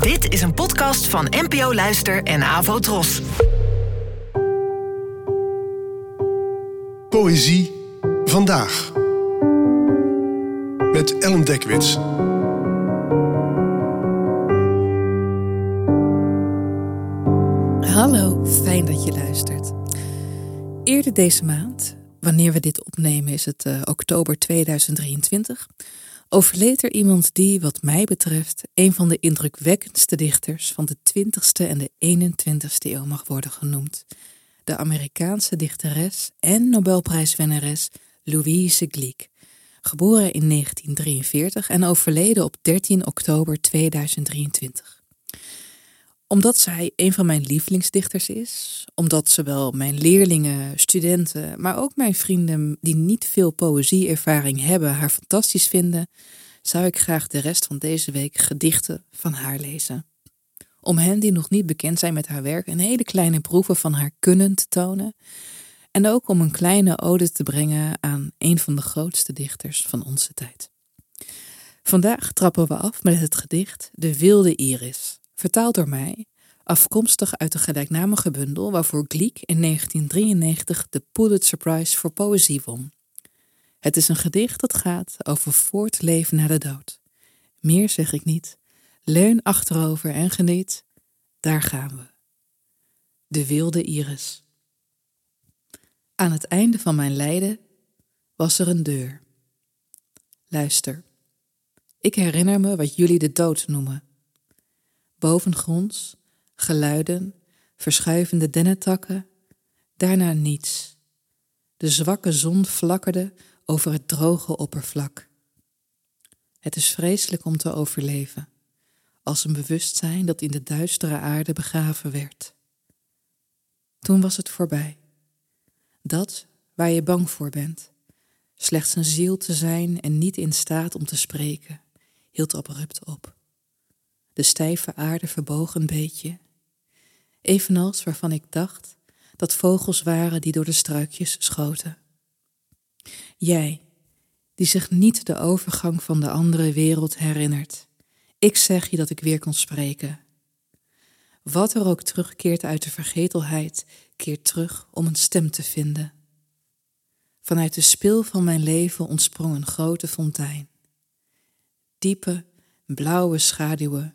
Dit is een podcast van NPO Luister en Avo Tros. Poëzie vandaag. Met Ellen Dekwits. Hallo, fijn dat je luistert. Eerder deze maand, wanneer we dit opnemen, is het uh, oktober 2023, overleed er iemand die, wat mij betreft, een van de indrukwekkendste dichters van de 20ste en de 21ste eeuw mag worden genoemd. De Amerikaanse dichteres en Nobelprijswinnares Louise Glück, geboren in 1943 en overleden op 13 oktober 2023 omdat zij een van mijn lievelingsdichters is, omdat zowel mijn leerlingen, studenten, maar ook mijn vrienden die niet veel poëzieervaring hebben, haar fantastisch vinden, zou ik graag de rest van deze week gedichten van haar lezen. Om hen die nog niet bekend zijn met haar werk een hele kleine proeven van haar kunnen te tonen. En ook om een kleine ode te brengen aan een van de grootste dichters van onze tijd. Vandaag trappen we af met het gedicht De Wilde Iris vertaald door mij, afkomstig uit de gelijknamige bundel waarvoor Gleek in 1993 de Pulitzer Prize voor Poëzie won. Het is een gedicht dat gaat over voortleven na de dood. Meer zeg ik niet. Leun achterover en geniet. Daar gaan we. De wilde iris. Aan het einde van mijn lijden was er een deur. Luister. Ik herinner me wat jullie de dood noemen bovengronds, geluiden, verschuivende dennetakken, daarna niets. De zwakke zon flakkerde over het droge oppervlak. Het is vreselijk om te overleven, als een bewustzijn dat in de duistere aarde begraven werd. Toen was het voorbij. Dat waar je bang voor bent, slechts een ziel te zijn en niet in staat om te spreken, hield abrupt op. De stijve aarde verboog een beetje, evenals waarvan ik dacht dat vogels waren die door de struikjes schoten. Jij, die zich niet de overgang van de andere wereld herinnert, ik zeg je dat ik weer kon spreken. Wat er ook terugkeert uit de vergetelheid, keert terug om een stem te vinden. Vanuit de spil van mijn leven ontsprong een grote fontein. Diepe, blauwe schaduwen